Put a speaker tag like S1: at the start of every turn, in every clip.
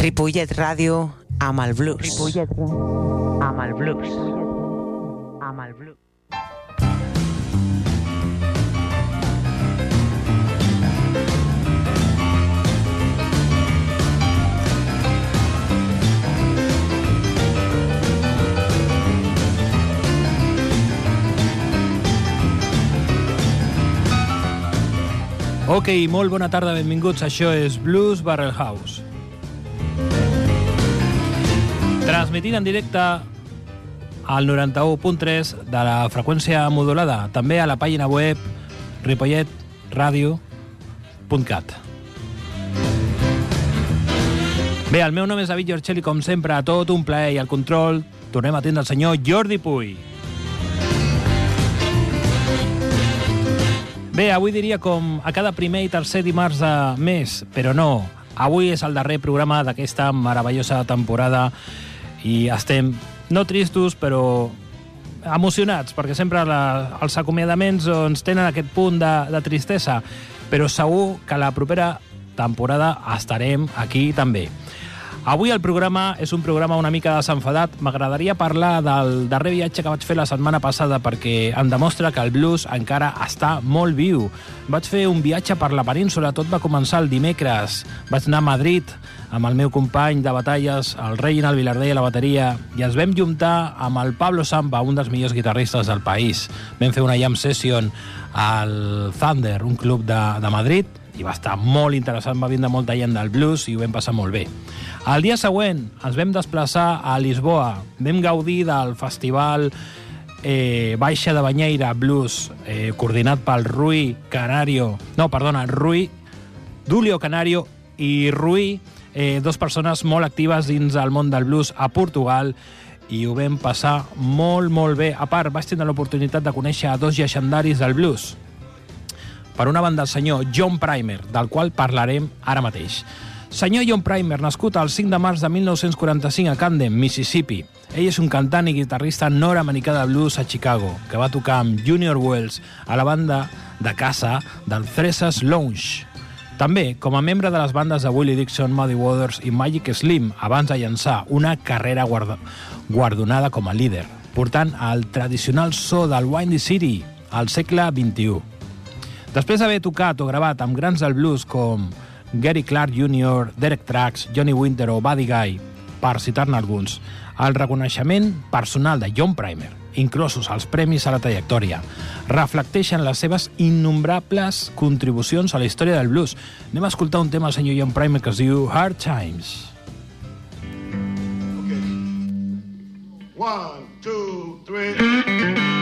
S1: Ripollet Ràdio amb el blues. Ripollet amb el blues. Amb el blues.
S2: Ok, molt bona tarda, benvinguts. Això és Blues Barrel House. Transmitint en directe al 91.3 de la freqüència modulada, també a la pàgina web ripolletradio.cat. Bé, el meu nom és David Giorcelli, com sempre, a tot un plaer i al control tornem a tindre el senyor Jordi Puy. Bé, avui diria com a cada primer i tercer dimarts de mes, però no. Avui és el darrer programa d'aquesta meravellosa temporada i estem no tristos, però emocionats, perquè sempre la, els acomiadaments doncs, tenen aquest punt de, de tristesa, però segur que la propera temporada estarem aquí també. Avui el programa és un programa una mica desenfadat. M'agradaria parlar del darrer viatge que vaig fer la setmana passada perquè em demostra que el blues encara està molt viu. Vaig fer un viatge per la península, tot va començar el dimecres. Vaig anar a Madrid amb el meu company de batalles, el Reginald Vilardell a la bateria, i ens vam juntar amb el Pablo Samba, un dels millors guitarristes del país. Vam fer una jam session al Thunder, un club de, de Madrid, i va estar molt interessant, va vindre molta gent del blues i ho vam passar molt bé. El dia següent ens vam desplaçar a Lisboa, vam gaudir del festival eh, Baixa de Banyeira Blues, eh, coordinat pel Rui Canario, no, perdona, Rui, Dulio Canario i Rui, eh, dos persones molt actives dins el món del blues a Portugal, i ho vam passar molt, molt bé. A part, vaig tenir l'oportunitat de conèixer a dos llegendaris del blues, per una banda el senyor John Primer, del qual parlarem ara mateix. Senyor John Primer, nascut el 5 de març de 1945 a Camden, Mississippi. Ell és un cantant i guitarrista nord-americà de blues a Chicago, que va tocar amb Junior Wells a la banda de casa del Thresses Lounge. També com a membre de les bandes de Willie Dixon, Muddy Waters i Magic Slim, abans de llançar una carrera guarda guardonada com a líder, portant el tradicional so del Windy City al segle XXI. Després d'haver tocat o gravat amb grans del blues com Gary Clark Jr., Derek Trax, Johnny Winter o Buddy Guy, per citar-ne alguns, el reconeixement personal de John Primer, inclosos els premis a la trajectòria, reflecteixen les seves innombrables contribucions a la història del blues. Anem a escoltar un tema del senyor John Primer que es diu Hard Times.
S3: Okay. One, two, three.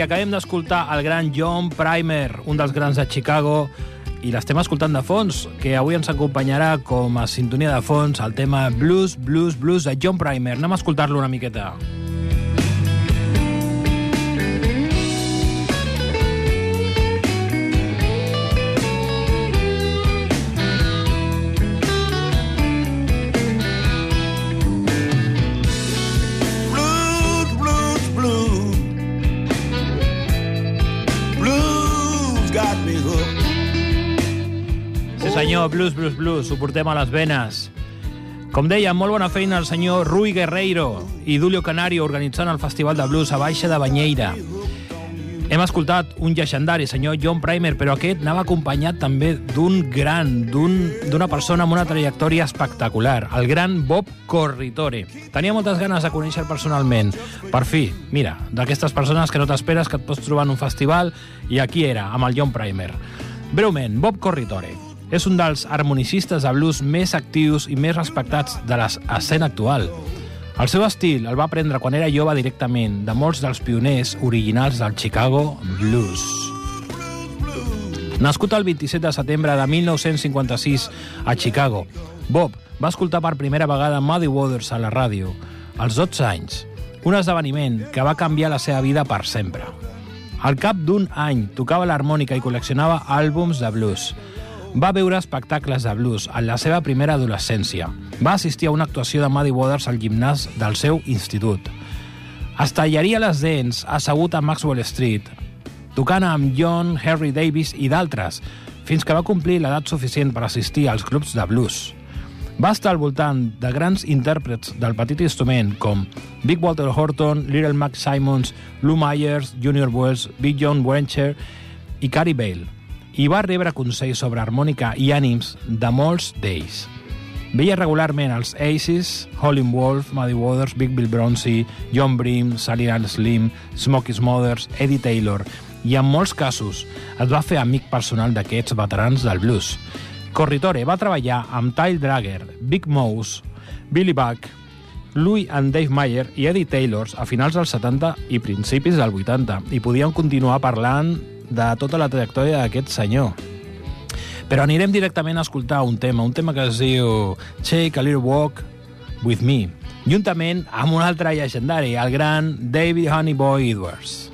S2: Acabem d'escoltar el gran John Primer, un dels grans de Chicago, i l'estem escoltant de fons, que avui ens acompanyarà com a sintonia de fons el tema Blues, Blues, Blues de John Primer. Anem a escoltar-lo una miqueta.
S4: Blues,
S2: senyor, Blues, Blues, Blues, ho portem a les venes. Com deia, molt bona feina el senyor Rui Guerreiro i Dulio Canario organitzant el Festival de Blues a Baixa de Banyeira. Hem escoltat un llegendari, senyor John Primer, però aquest anava acompanyat també d'un gran, d'un- d'una persona amb una trajectòria espectacular, el gran Bob Corritore. Tenia moltes ganes de conèixer personalment. Per fi, mira, d'aquestes persones que no t'esperes que et pots trobar en un festival, i aquí era, amb el John Primer. Breument, Bob Corritore és un dels harmonicistes de blues més actius i més respectats de l'escena actual. El seu estil el va aprendre quan era jove directament de molts dels pioners originals del Chicago Blues. Nascut el 27 de setembre de 1956 a Chicago, Bob va escoltar per primera vegada Muddy Waters a la ràdio, als 12 anys, un esdeveniment que va canviar la seva vida per sempre. Al cap d'un any tocava l'harmònica i col·leccionava àlbums de blues. Va veure espectacles de blues en la seva primera adolescència. Va assistir a una actuació de Muddy Waters al gimnàs del seu institut. Es tallaria les dents assegut a Maxwell Street, tocant amb John Henry Davis i d'altres, fins que va complir l'edat suficient per assistir als clubs de blues. Va estar al voltant de grans intèrprets del petit instrument com Big Walter Horton, Little Mac Simons, Lou Myers, Junior Wells, Big John Wencher i Cary Bale, i va rebre consells sobre harmònica i ànims de molts d'ells. Veia regularment els Aces, Howlin' Wolf, Muddy Waters, Big Bill Bronzy, John Bream, Sally Ann Slim, Smokey Smothers, Eddie Taylor, i en molts casos es va fer amic personal d'aquests veterans del blues. Corritore va treballar amb Tyle Drager, Big Mouse, Billy Buck Louis and Dave Mayer i Eddie Taylors a finals dels 70 i principis del 80 i podíem continuar parlant de tota la trajectòria d'aquest senyor. Però anirem directament a escoltar un tema, un tema que es diu Take a Little Walk With Me, juntament amb un altre llegendari, el gran David Honeyboy Edwards.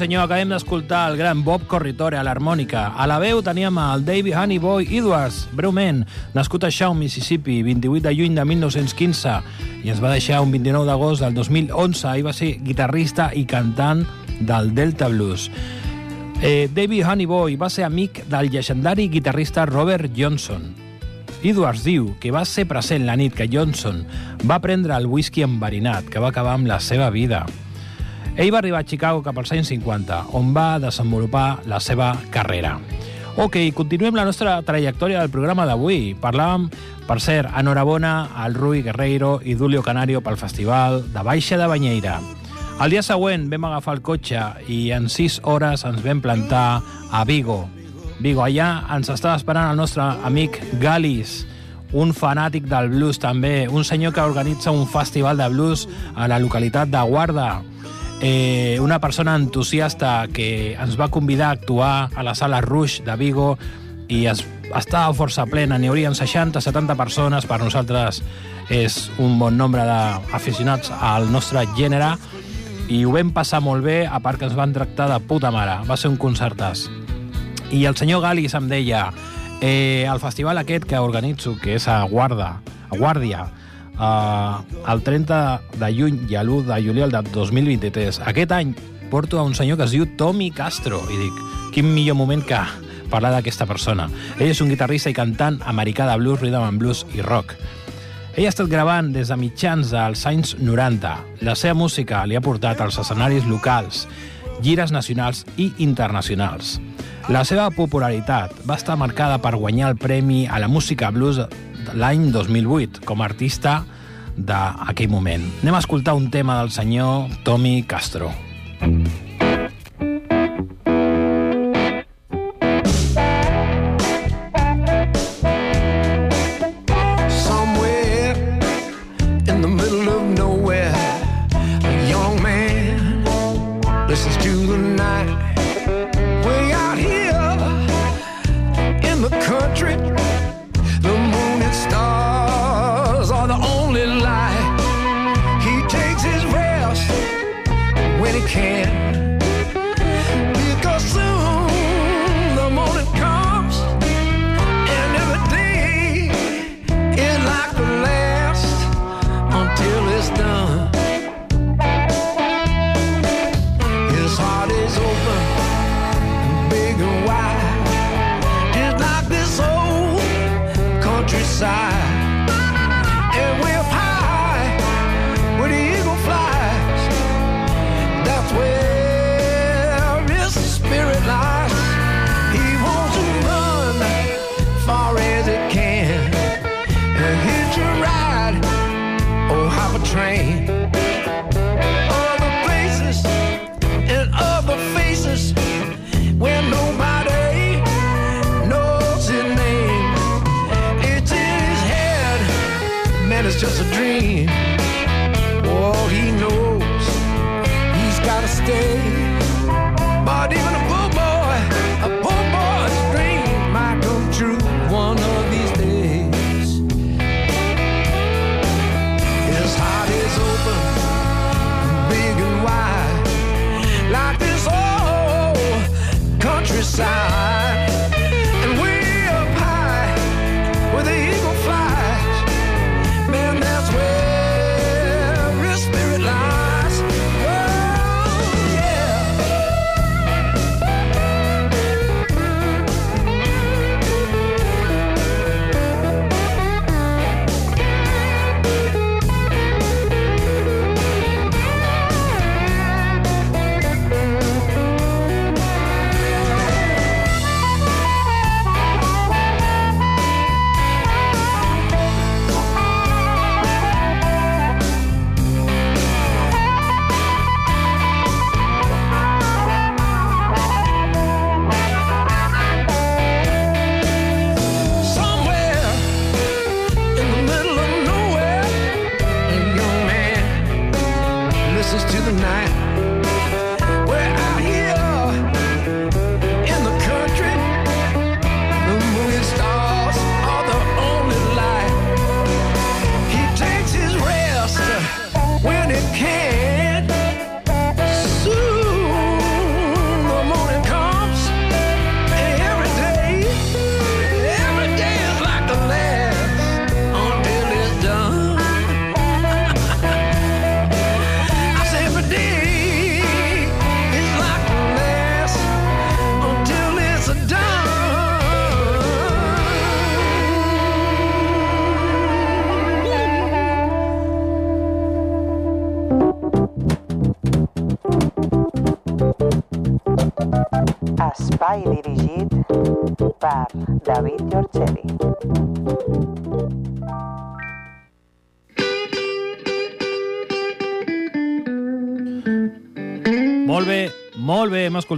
S2: Senyor, acabem d'escoltar el gran Bob Corritore a l'harmònica. A la veu teníem el David Honeyboy Edwards, breument, nascut a Shaw, Mississippi, 28 de juny de 1915, i es va deixar un 29 d'agost del 2011. Ahir va ser guitarrista i cantant del Delta Blues. Eh, David Honeyboy va ser amic del llegendari guitarrista Robert Johnson. Edwards diu que va ser present la nit que Johnson va prendre el whisky enverinat que va acabar amb la seva vida. Ell va arribar a Chicago cap als anys 50, on va desenvolupar la seva carrera. Ok, continuem la nostra trajectòria del programa d'avui. Parlàvem, per cert, enhorabona al Rui Guerreiro i Dulio Canario pel festival de Baixa de Banyeira. El dia següent vam agafar el cotxe i en 6 hores ens vam plantar a Vigo. Vigo, allà ens estava esperant el nostre amic Galis, un fanàtic del blues també, un senyor que organitza un festival de blues a la localitat de Guarda. Eh, una persona entusiasta que ens va convidar a actuar a la sala Rush de Vigo i es, estava força plena, n'hi haurien 60-70 persones, per nosaltres és un bon nombre d'aficionats al nostre gènere i ho vam passar molt bé, a part que ens van tractar de puta mare. Va ser un concertàs. I el senyor Galis em deia eh, el festival aquest que organitzo, que és a Guarda, a Guàrdia, eh, el 30 de juny i l'1 de juliol de 2023. Aquest any porto a un senyor que es diu Tommy Castro i dic, quin millor moment que parlar d'aquesta persona. Ell és un guitarrista i cantant americà de blues, rhythm and blues i rock. Ell ha estat gravant des de mitjans dels anys 90. La seva música li ha portat als escenaris locals, gires nacionals i internacionals. La seva popularitat va estar marcada per guanyar el Premi a la Música Blues l'any 2008 com a artista d'aquell moment. Anem a escoltar un tema del senyor Tommy Castro.
S4: somewhere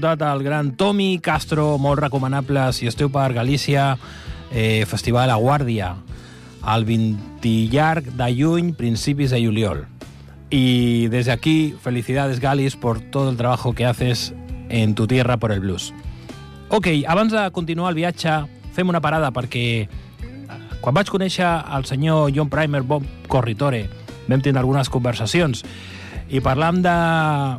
S2: escoltat el gran Tommy Castro, molt recomanable si esteu per Galícia, eh, Festival a Guàrdia, el 20 llarg de juny, principis de juliol. Y desde aquí, felicidades Galis por todo el trabajo que haces en tu tierra por el blues. Ok, abans de continuar el viatge, fem una parada perquè quan vaig conèixer el senyor John Primer, Bob Corritore, vam tenir algunes conversacions i parlam de...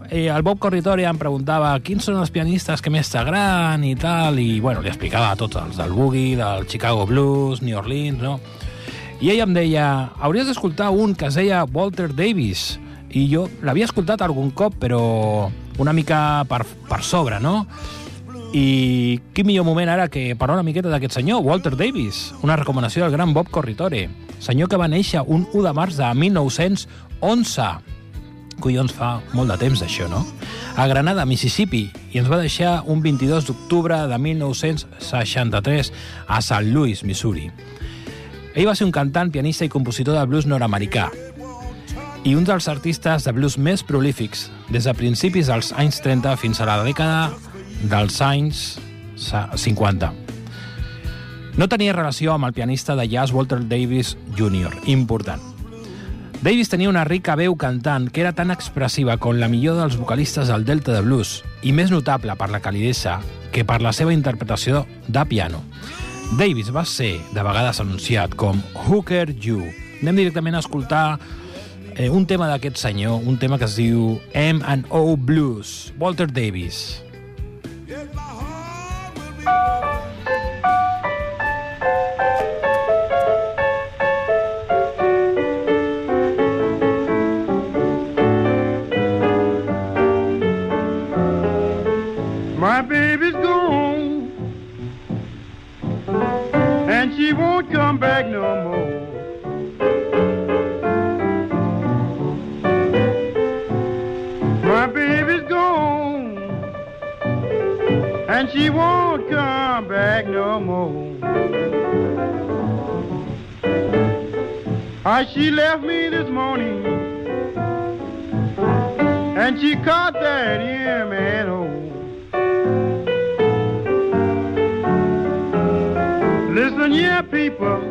S2: Eh, el Bob Corritore em preguntava quins són els pianistes que més t'agraden i tal, i bueno, li explicava tots els del Boogie, del Chicago Blues, New Orleans, no? I ell em deia, hauries d'escoltar un que es deia Walter Davis, i jo l'havia escoltat algun cop, però una mica per, per sobre, no? I quin millor moment ara que parlar una miqueta d'aquest senyor, Walter Davis, una recomanació del gran Bob Corritore, senyor que va néixer un 1 de març de 1911. Collons, fa molt de temps d'això, no? A Granada, Mississippi, i ens va deixar un 22 d'octubre de 1963 a St. Louis, Missouri. Ell va ser un cantant, pianista i compositor de blues nord-americà i un dels artistes de blues més prolífics des de principis dels anys 30 fins a la dècada dels anys 50. No tenia relació amb el pianista de jazz Walter Davis Jr., important. Davis tenia una rica veu cantant que era tan expressiva com la millor dels vocalistes del Delta de Blues i més notable per la calidesa que per la seva interpretació de piano. Davis va ser de vegades anunciat com Hooker You. Anem directament a escoltar eh, un tema d'aquest senyor, un tema que es diu M&O Blues, Walter Davis.
S5: My won't come back no more. My baby's gone, and she won't come back no more. Ah, she left me this morning, and she caught that M&O. Listen here, people.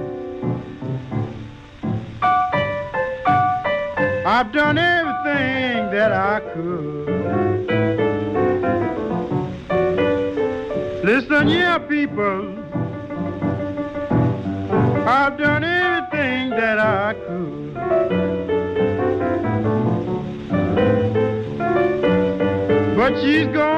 S5: I've done everything that I could. Listen here, people. I've done everything that I could. But she's gone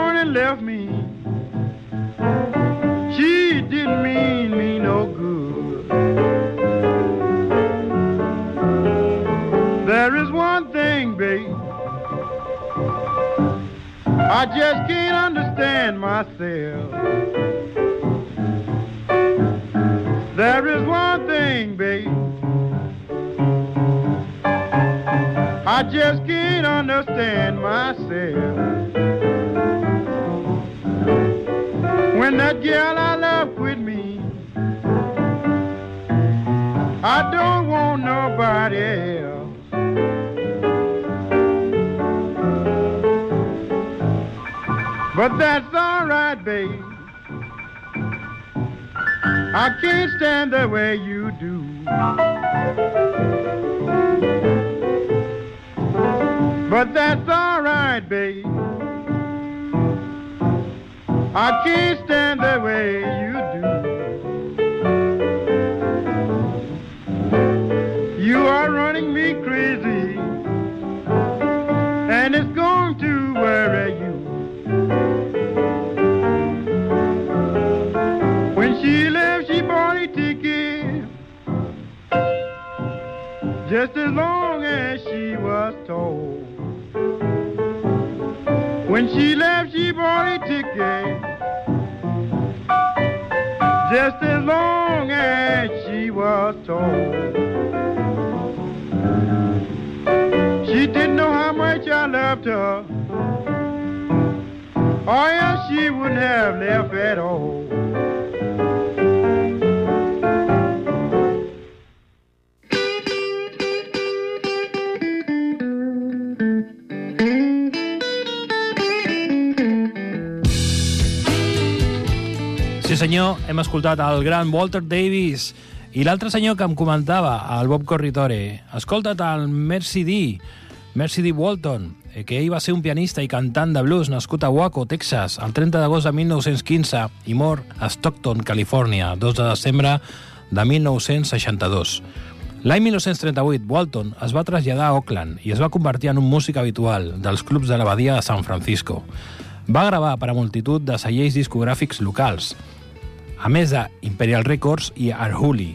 S5: I just can't understand myself. There is one thing, babe. I just can't understand myself. When that girl But that's all right, babe. I can't stand the way you do. But that's all right, babe. I can't stand the way you just as long as she was told. When she left, she bought a ticket. Just as long as she was told. She didn't know how much I loved her. Or else she wouldn't have left at all.
S2: Senyor, hem escoltat el gran Walter Davis i l'altre senyor que em comentava, el Bob Corritore. Escolta't el Mercy D, Mercy D. Walton, eh, que ell va ser un pianista i cantant de blues nascut a Waco, Texas, el 30 d'agost de 1915 i mor a Stockton, Califòrnia, 2 de desembre de 1962. L'any 1938, Walton es va traslladar a Oakland i es va convertir en un músic habitual dels clubs de la badia de San Francisco. Va gravar per a multitud de cellers discogràfics locals, a més de Imperial Records i Arhuli.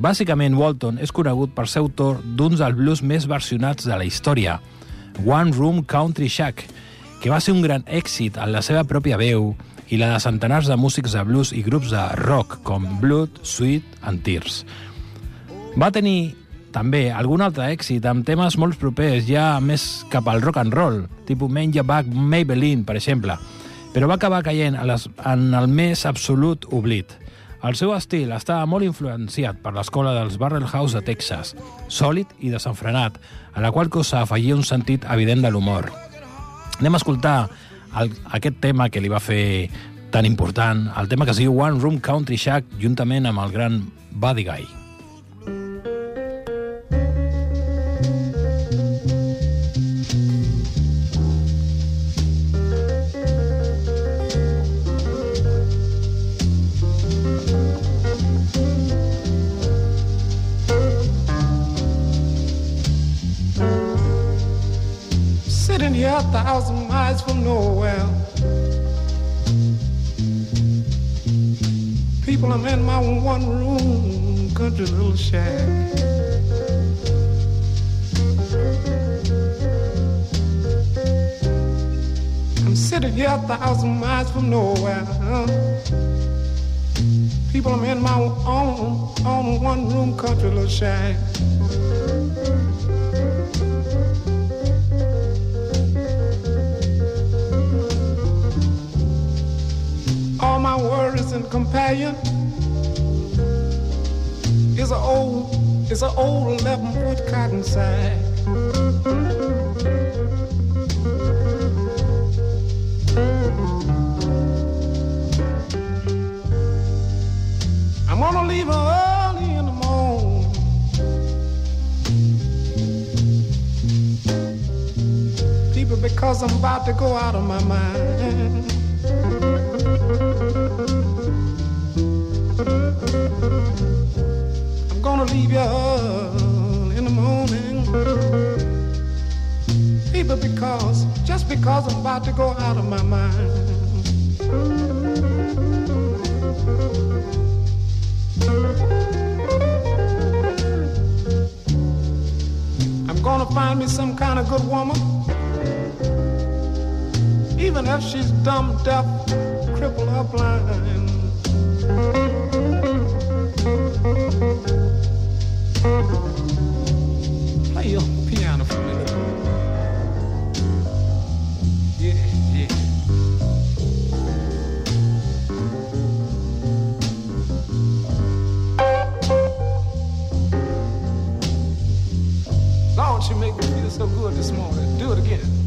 S2: Bàsicament, Walton és conegut per ser autor d'un dels blues més versionats de la història, One Room Country Shack, que va ser un gran èxit en la seva pròpia veu i la de centenars de músics de blues i grups de rock com Blood, Sweet and Tears. Va tenir també algun altre èxit amb temes molt propers, ja més cap al rock and roll, tipus Menja Back Maybelline, per exemple, però va acabar caient a les, en el més absolut oblit. El seu estil estava molt influenciat per l'escola dels Barrel House de Texas, sòlid i desenfrenat, a la qual cosa afegia un sentit evident de l'humor. Anem a escoltar el, aquest tema que li va fer tan important, el tema que es diu One Room Country Shack, juntament amb el gran Buddy Guy.
S6: Thousand miles from nowhere. People, I'm in my one room country little shack. I'm sitting here a thousand miles from nowhere. People, I'm in my own, own one room country little shack. And companion is a old is a old eleven foot cotton sack. I'm gonna leave her early in the morning. People, because I'm about to go out of my mind. Leave you in the morning. People, because, just because I'm about to go out of my mind. I'm gonna find me some kind of good woman. Even if she's dumb, deaf, crippled, or blind. So good this morning. Do it again.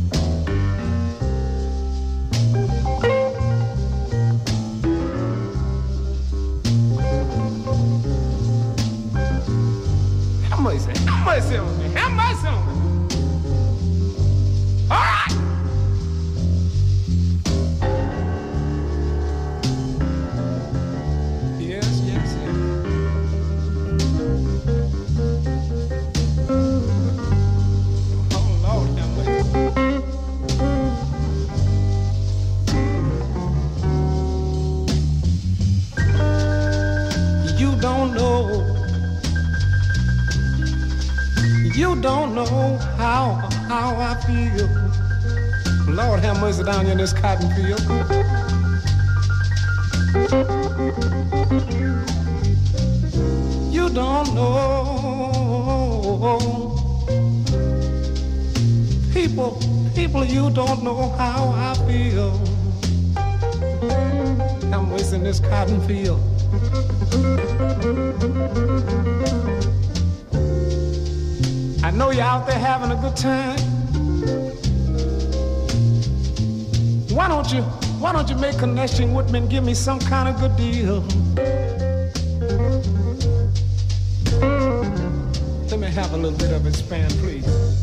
S6: Down in this cotton field. You don't know. People, people, you don't know how I feel. I'm wasting this cotton field. I know you're out there having a good time. Why don't you, why don't you make connection with me and give me some kind of good deal? Let me have a little bit of expand, please.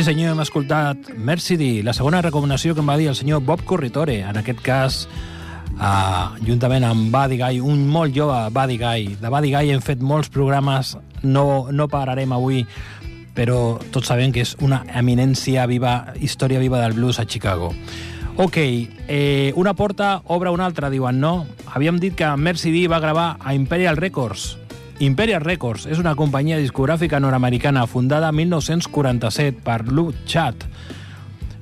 S2: Sí senyor, hem escoltat Mercy D, la segona recomanació que em va dir el senyor Bob Corritore, en aquest cas uh, juntament amb Buddy Guy, un molt jove Buddy Guy. De Buddy Guy hem fet molts programes, no, no pararem avui, però tots sabem que és una eminència viva, història viva del blues a Chicago. Ok, eh, una porta obre una altra, diuen, no? Havíem dit que Mercy D va gravar a Imperial Records, Imperial Records és una companyia discogràfica nord-americana fundada en 1947 per Lou Chat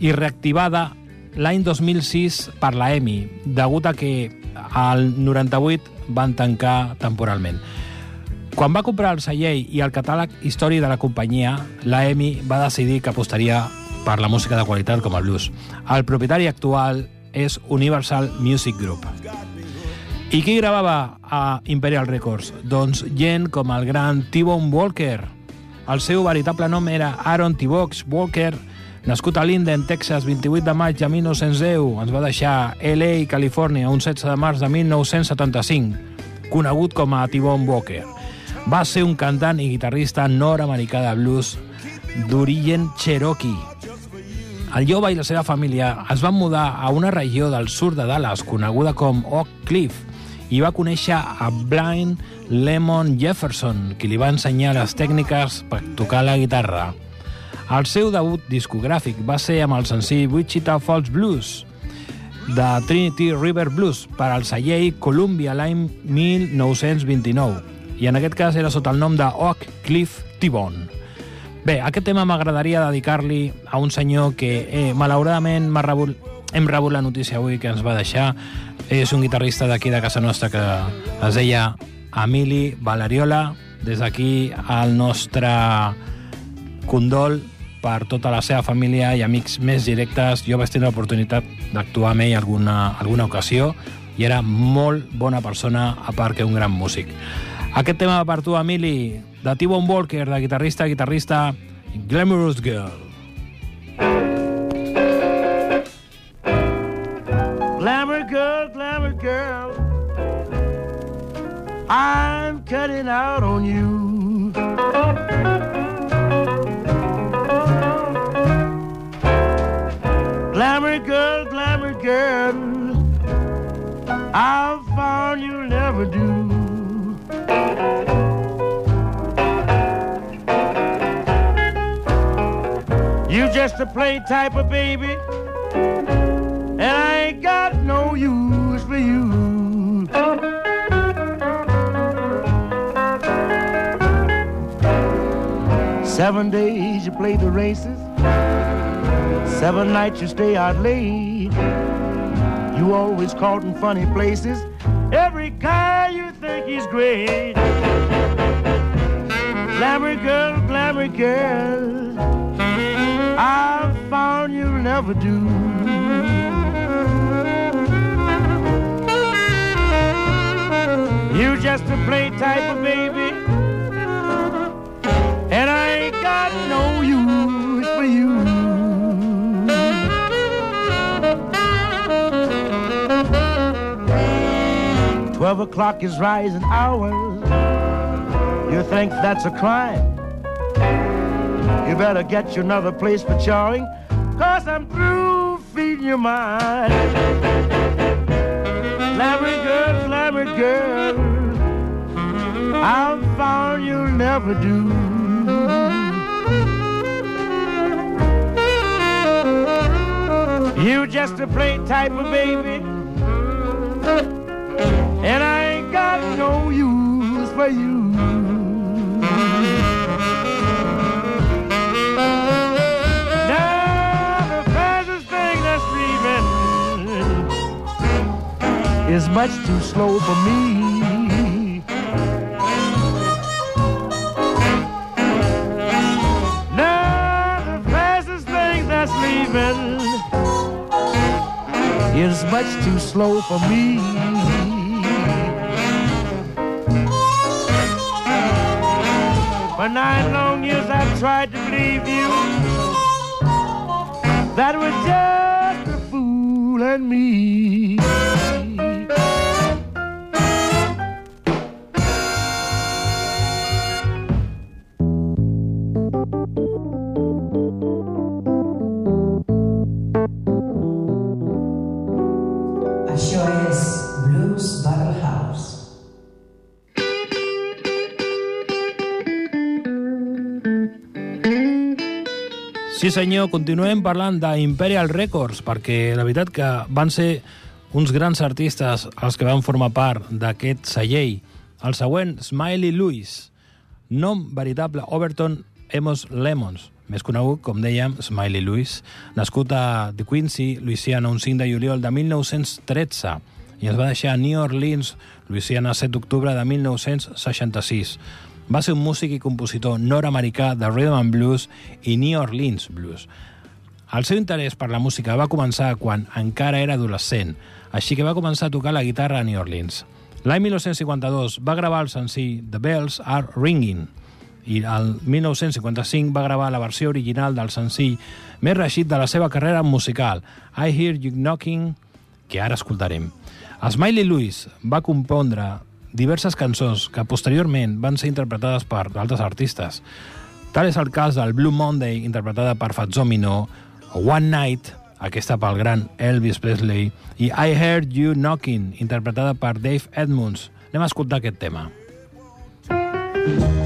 S2: i reactivada l'any 2006 per la EMI, degut a que al 98 van tancar temporalment. Quan va comprar el celler i el catàleg històric de la companyia, la EMI va decidir que apostaria per la música de qualitat com el blues. El propietari actual és Universal Music Group. I qui gravava a Imperial Records? Doncs gent com el gran T-Bone Walker. El seu veritable nom era Aaron T-Box Walker, nascut a Linden, Texas, 28 de maig de 1910. Ens va deixar LA, Califòrnia, un 16 de març de 1975, conegut com a T-Bone Walker. Va ser un cantant i guitarrista nord-americà de blues d'origen Cherokee. El jove i la seva família es van mudar a una regió del sud de Dallas coneguda com Oak Cliff i va conèixer a Blind Lemon Jefferson, qui li va ensenyar les tècniques per tocar la guitarra. El seu debut discogràfic va ser amb el senzill Wichita Falls Blues, de Trinity River Blues per al celler Columbia l'any 1929 i en aquest cas era sota el nom de Oak Cliff T-Bone. Bé, aquest tema m'agradaria dedicar-li a un senyor que eh, malauradament rebut, hem rebut la notícia avui que ens va deixar. És un guitarrista d'aquí de casa nostra que es deia Emili Valeriola. Des d'aquí el nostre condol per tota la seva família i amics més directes. Jo vaig tenir l'oportunitat d'actuar amb ell alguna, alguna ocasió i era molt bona persona, a part que un gran músic. Aquest tema per tu, Emili, de T-Bone Walker, de guitarrista a guitarrista, Glamorous Girl.
S4: Glamour girl, glamour girl, I'm cutting out on you. Glamour girl, glamour girl, I've found you'll never do. You just a plain type of baby, and I ain't got no use for you. Seven days you play the races, seven nights you stay out late. You always caught in funny places. Every guy you think he's great. Glamour girl, glamour girl, I've found you'll never do. You just a play type of baby, and I ain't got no use for you. Twelve o'clock is rising hours. You think that's a crime? You better get you another place for charring, cause I'm through feeding your mind. Glamour girl, glamour girl, I've found you'll never do. You just a plain type of baby, and I ain't got no use for you. Now the fastest thing that's leaving is much too slow for me. Is much too slow for me. For nine long years I've tried to believe you.
S2: Sí senyor, continuem parlant d'Imperial Records, perquè la veritat que van ser uns grans artistes els que van formar part d'aquest celler. El següent, Smiley Lewis, nom veritable Overton Emos Lemons, més conegut, com dèiem, Smiley Lewis, nascut a The Quincy, Louisiana, un 5 de juliol de 1913, i es va deixar a New Orleans, Louisiana, 7 d'octubre de 1966. Va ser un músic i compositor nord-americà de rhythm and blues i New Orleans blues. El seu interès per la música va començar quan encara era adolescent, així que va començar a tocar la guitarra a New Orleans. L'any 1952 va gravar el senzill The Bells Are Ringing i el 1955 va gravar la versió original del senzill més reixit de la seva carrera musical, I Hear You Knocking, que ara escoltarem. Smiley Lewis va compondre diverses cançons que posteriorment van ser interpretades per altres artistes. Tal és el cas del Blue Monday, interpretada per Fats Domino, One Night, aquesta pel gran Elvis Presley, i I Heard You Knocking, interpretada per Dave Edmunds. Anem a escoltar aquest tema.
S7: You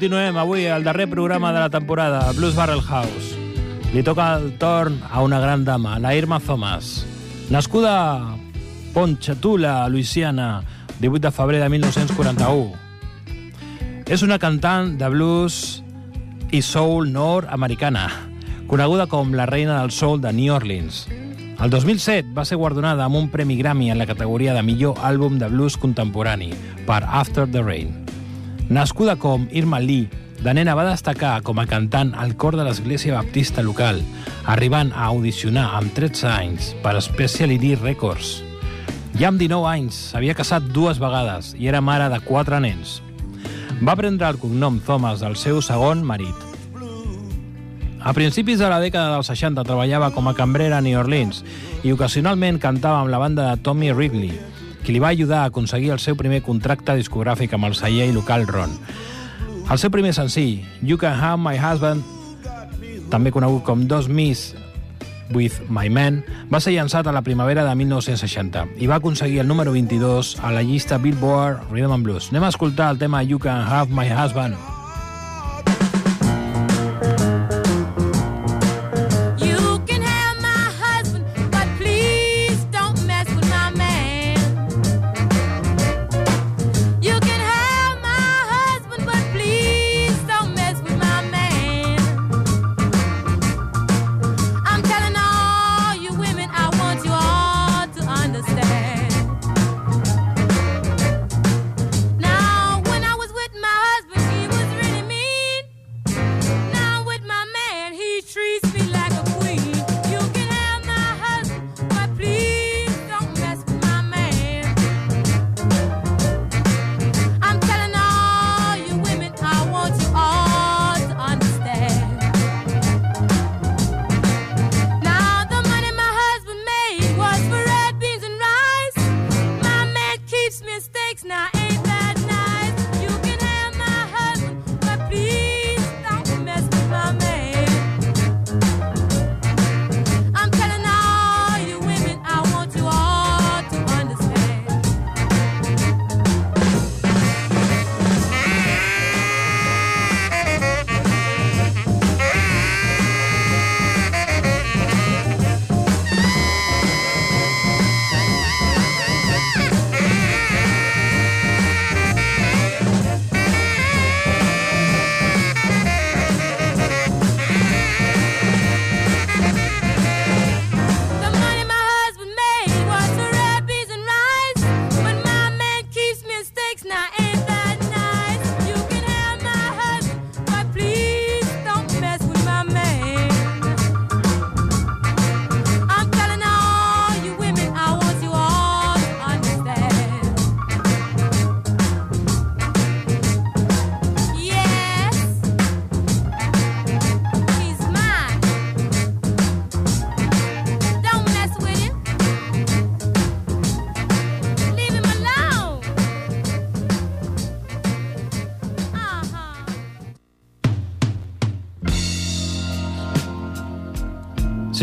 S2: Continuem avui al darrer programa de la temporada, Blues Barrel House. Li toca el torn a una gran dama, la Irma Thomas. Nascuda a Ponchatoula, Louisiana, 18 de febrer de 1941. És una cantant de blues i soul nord-americana, coneguda com la reina del soul de New Orleans.
S8: El 2007 va ser guardonada amb un premi Grammy en la categoria de millor àlbum de blues contemporani per After the Rain. Nascuda com Irma Lee, de nena va destacar com a cantant al cor de l'església baptista local, arribant a audicionar amb 13 anys per Speciality Records. Ja amb 19 anys s'havia casat dues vegades i era mare de quatre nens. Va prendre el cognom Thomas del seu segon marit. A principis de la dècada dels 60 treballava com a cambrera a New Orleans i ocasionalment cantava amb la banda de Tommy Wrigley, qui li va ajudar a aconseguir el seu primer contracte discogràfic amb el celler local Ron. El seu primer senzill, You Can Have My Husband, també conegut com Dos Miss With My Man, va ser llançat a la primavera de 1960 i va aconseguir el número 22 a la llista Billboard Rhythm and Blues. Anem a escoltar el tema You Can Have My Husband.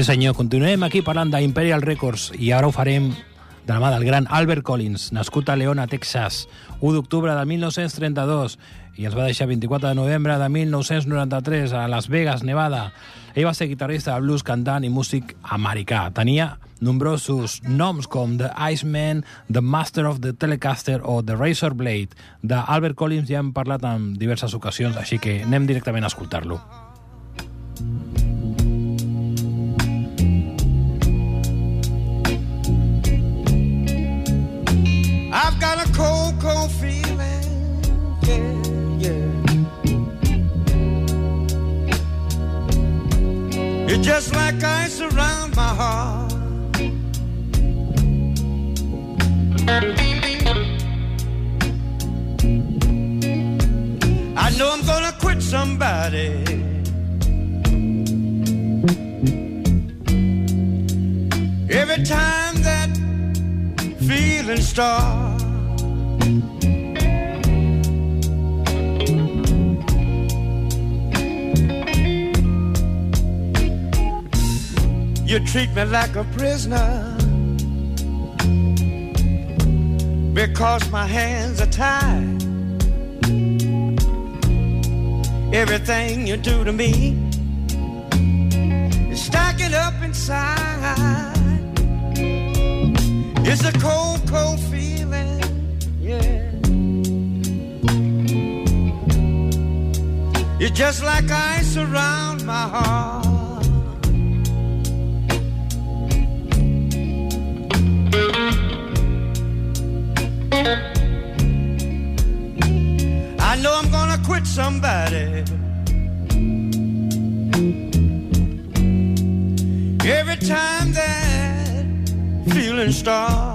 S8: Senyor, continuem aquí parlant d'Imperial Records i ara ho farem de la mà del gran Albert Collins, nascut a Leona, Texas, 1 d'octubre de 1932 i ens va deixar 24 de novembre de 1993 a Las Vegas, Nevada. Ell va ser guitarrista de blues, cantant i músic americà. Tenia nombrosos noms com The Iceman, The Master of the Telecaster o The Razor Blade. D'Albert Collins ja hem parlat en diverses ocasions, així que anem directament a escoltar-lo.
S9: I've got a cold, cold feeling. Yeah, yeah. It's just like ice around my heart. I know I'm gonna quit somebody. Every time that feeling start. You treat me like a prisoner because my hands are tied. Everything you do to me is stacking up inside. It's a cold, cold feeling, yeah. You're just like ice around my heart.
S10: Somebody. Every time that feeling starts.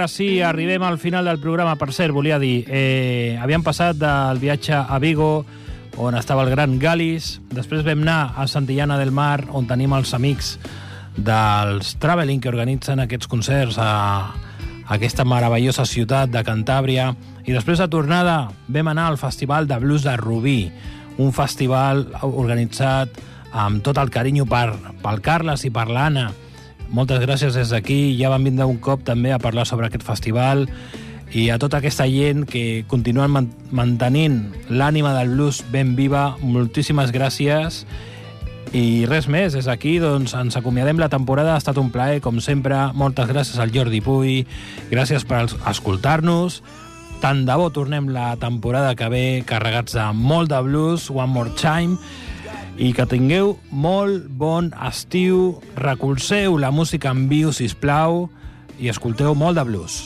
S2: Ara sí, arribem al final del programa. Per cert, volia dir, eh, havíem passat del viatge a Vigo, on estava el gran Galis, després vam anar a Santillana del Mar, on tenim els amics dels Traveling que organitzen aquests concerts a, a aquesta meravellosa ciutat de Cantàbria, i després de tornada vam anar al Festival de Blues de Rubí, un festival organitzat amb tot el carinyo per, pel Carles i per l'Anna, moltes gràcies des d'aquí. Ja vam vindre un cop també a parlar sobre aquest festival i a tota aquesta gent que continuen man mantenint l'ànima del blues ben viva. Moltíssimes gràcies. I res més, des d'aquí doncs, ens acomiadem la temporada, ha estat un plaer, com sempre. Moltes gràcies al Jordi Puy, gràcies per escoltar-nos. Tant de bo tornem la temporada que ve carregats de molt de blues, One More Time, i que tingueu molt bon estiu, recolzeu la música en viu, si plau i escolteu molt de blues.